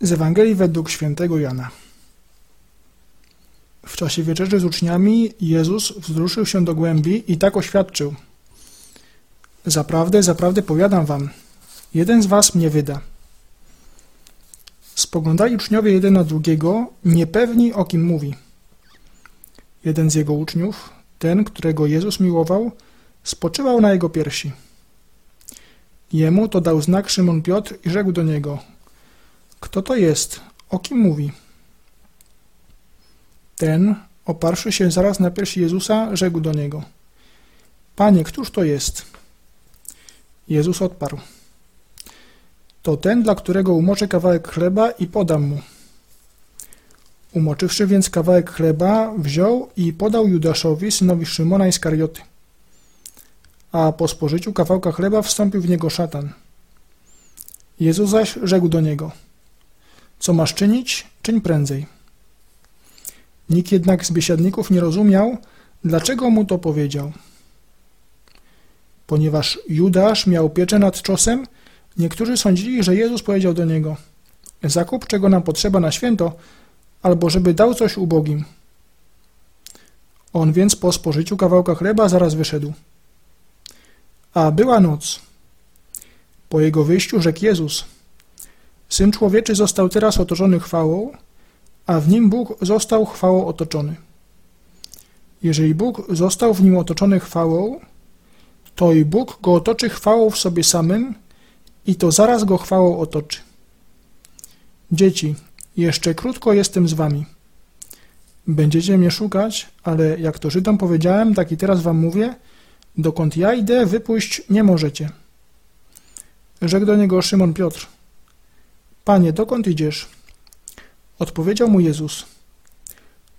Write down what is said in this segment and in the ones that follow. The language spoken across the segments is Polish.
Z Ewangelii według świętego Jana. W czasie wieczerzy z uczniami Jezus wzruszył się do głębi i tak oświadczył. Zaprawdę, zaprawdę powiadam wam, jeden z was mnie wyda. Spoglądali uczniowie jeden na drugiego, niepewni o kim mówi. Jeden z jego uczniów, ten, którego Jezus miłował, spoczywał na jego piersi. Jemu to dał znak Szymon Piotr i rzekł do niego: Kto to jest? O kim mówi? Ten, oparszy się zaraz na piersi Jezusa, rzekł do niego: Panie, któż to jest? Jezus odparł: To ten, dla którego umoczę kawałek chleba i podam mu. Umoczywszy więc kawałek chleba, wziął i podał Judaszowi, synowi Szymona Iskarioty a po spożyciu kawałka chleba wstąpił w niego szatan. Jezus zaś rzekł do niego, co masz czynić, czyń prędzej. Nikt jednak z biesiadników nie rozumiał, dlaczego mu to powiedział. Ponieważ Judasz miał pieczę nad czosem, niektórzy sądzili, że Jezus powiedział do niego, zakup czego nam potrzeba na święto, albo żeby dał coś ubogim. On więc po spożyciu kawałka chleba zaraz wyszedł. A była noc. Po jego wyjściu rzekł Jezus: Syn człowieczy został teraz otoczony chwałą, a w nim Bóg został chwałą otoczony. Jeżeli Bóg został w nim otoczony chwałą, to i Bóg go otoczy chwałą w sobie samym i to zaraz go chwałą otoczy. Dzieci, jeszcze krótko jestem z wami. Będziecie mnie szukać, ale jak to Żydom powiedziałem, tak i teraz wam mówię – Dokąd ja idę, wypójść nie możecie. Rzekł do niego Szymon Piotr. Panie, dokąd idziesz? Odpowiedział mu Jezus.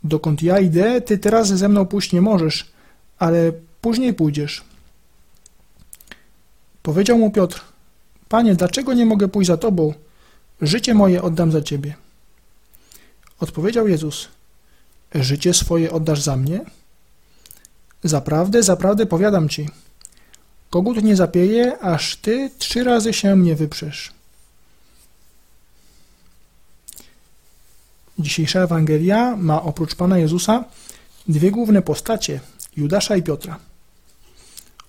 Dokąd ja idę, ty teraz ze mną pójść nie możesz, ale później pójdziesz. Powiedział mu Piotr. Panie, dlaczego nie mogę pójść za tobą? Życie moje oddam za ciebie. Odpowiedział Jezus. Życie swoje oddasz za mnie? Zaprawdę, zaprawdę powiadam ci, kogut nie zapieje, aż ty trzy razy się mnie wyprzesz. Dzisiejsza Ewangelia ma oprócz Pana Jezusa dwie główne postacie, Judasza i Piotra.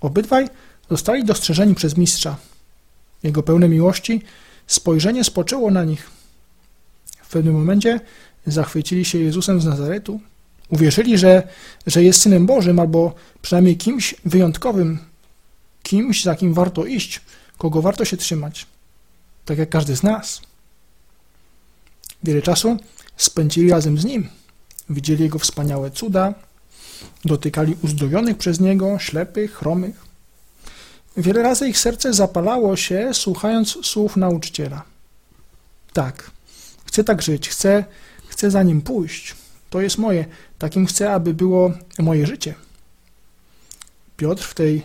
Obydwaj zostali dostrzeżeni przez mistrza. Jego pełne miłości spojrzenie spoczęło na nich. W pewnym momencie zachwycili się Jezusem z Nazaretu, Uwierzyli, że, że jest Synem Bożym albo przynajmniej kimś wyjątkowym, kimś, za kim warto iść, kogo warto się trzymać. Tak jak każdy z nas. Wiele czasu spędzili razem z Nim. Widzieli Jego wspaniałe cuda, dotykali uzdrowionych przez Niego, ślepych, chromych. Wiele razy ich serce zapalało się, słuchając słów nauczyciela. Tak, chcę tak żyć, chcę, chcę za Nim pójść. To jest moje. Takim chcę, aby było moje życie. Piotr w tej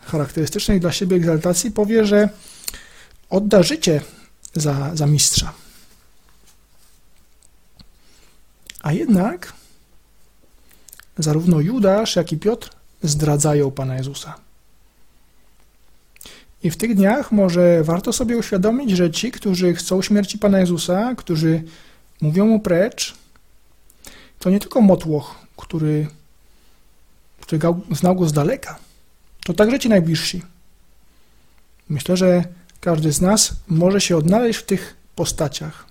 charakterystycznej dla siebie egzaltacji powie, że odda życie za, za mistrza. A jednak zarówno Judasz, jak i Piotr zdradzają Pana Jezusa. I w tych dniach może warto sobie uświadomić, że ci, którzy chcą śmierci Pana Jezusa, którzy mówią mu precz, to nie tylko motłoch, który, który znał go z daleka, to także ci najbliżsi. Myślę, że każdy z nas może się odnaleźć w tych postaciach.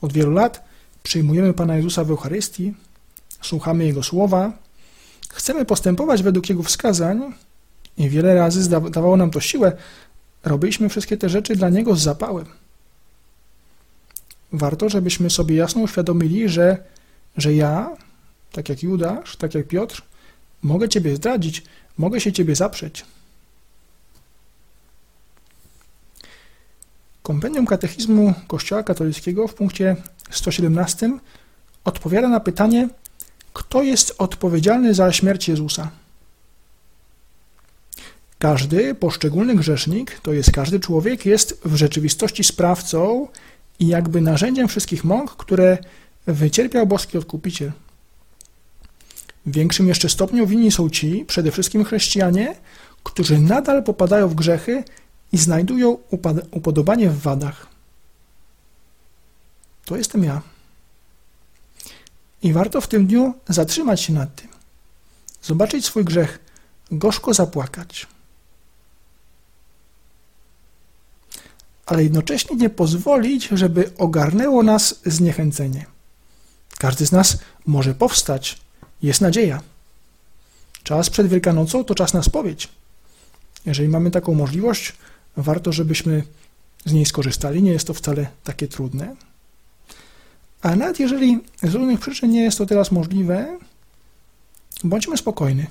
Od wielu lat przyjmujemy Pana Jezusa w Eucharystii, słuchamy Jego słowa, chcemy postępować według Jego wskazań i wiele razy dawało nam to siłę. Robiliśmy wszystkie te rzeczy dla Niego z zapałem. Warto, żebyśmy sobie jasno uświadomili, że że ja, tak jak Judasz, tak jak Piotr, mogę Ciebie zdradzić, mogę się Ciebie zaprzeć. Kompendium Katechizmu Kościoła Katolickiego w punkcie 117 odpowiada na pytanie, kto jest odpowiedzialny za śmierć Jezusa. Każdy poszczególny grzesznik, to jest każdy człowiek, jest w rzeczywistości sprawcą i jakby narzędziem wszystkich mąk, które wycierpiał boski odkupiciel. W większym jeszcze stopniu winni są ci, przede wszystkim chrześcijanie, którzy nadal popadają w grzechy i znajdują upodobanie w wadach. to jestem ja. I warto w tym dniu zatrzymać się nad tym, zobaczyć swój grzech, gorzko zapłakać. Ale jednocześnie nie pozwolić, żeby ogarnęło nas zniechęcenie. Każdy z nas może powstać, jest nadzieja. Czas przed Wielkanocą to czas na spowiedź. Jeżeli mamy taką możliwość, warto, żebyśmy z niej skorzystali. Nie jest to wcale takie trudne. A nawet jeżeli z różnych przyczyn nie jest to teraz możliwe, bądźmy spokojni,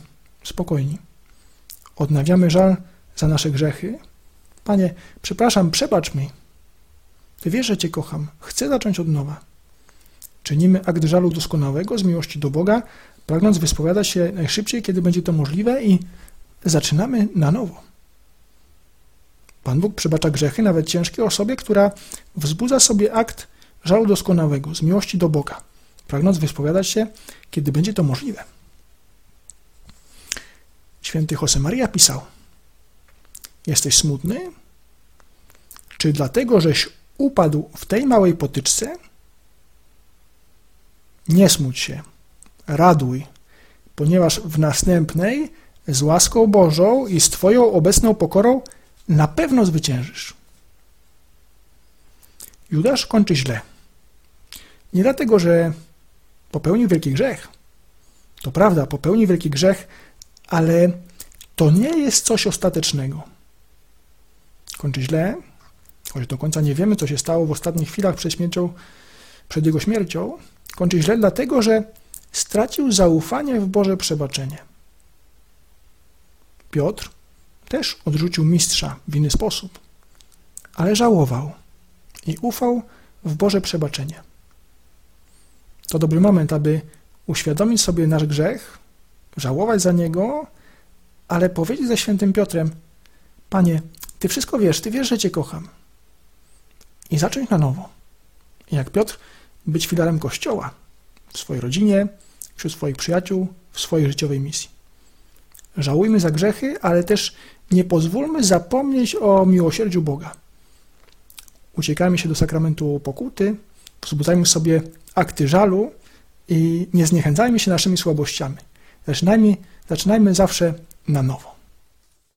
spokojni. Odnawiamy żal za nasze grzechy. Panie, przepraszam, przebacz mi. Ty wiesz, że Cię kocham. Chcę zacząć od nowa. Czynimy akt żalu doskonałego z miłości do Boga, pragnąc wyspowiadać się najszybciej, kiedy będzie to możliwe i zaczynamy na nowo. Pan Bóg przebacza grzechy, nawet ciężkie osobie, która wzbudza sobie akt żalu doskonałego, z miłości do Boga, pragnąc wyspowiadać się, kiedy będzie to możliwe. Święty Josemaria pisał: Jesteś smutny? Czy dlatego, żeś upadł w tej małej potyczce? Nie smuć się, raduj, ponieważ w następnej z łaską Bożą i z Twoją obecną pokorą na pewno zwyciężysz. Judasz kończy źle. Nie dlatego, że popełnił wielki grzech. To prawda, popełnił wielki grzech, ale to nie jest coś ostatecznego. Kończy źle, choć do końca nie wiemy, co się stało w ostatnich chwilach przed śmiercią, przed jego śmiercią. Kończy źle dlatego, że stracił zaufanie w Boże przebaczenie. Piotr też odrzucił mistrza w inny sposób, ale żałował i ufał w Boże przebaczenie. To dobry moment, aby uświadomić sobie nasz grzech, żałować za niego, ale powiedzieć ze świętym Piotrem: Panie, Ty wszystko wiesz, Ty wiesz, że Cię kocham. I zacząć na nowo. Jak Piotr, być filarem Kościoła w swojej rodzinie, wśród swoich przyjaciół, w swojej życiowej misji. Żałujmy za grzechy, ale też nie pozwólmy zapomnieć o miłosierdziu Boga. Uciekajmy się do sakramentu pokuty, wzbudzajmy sobie akty żalu i nie zniechęcajmy się naszymi słabościami. Zaczynajmy, zaczynajmy zawsze na nowo.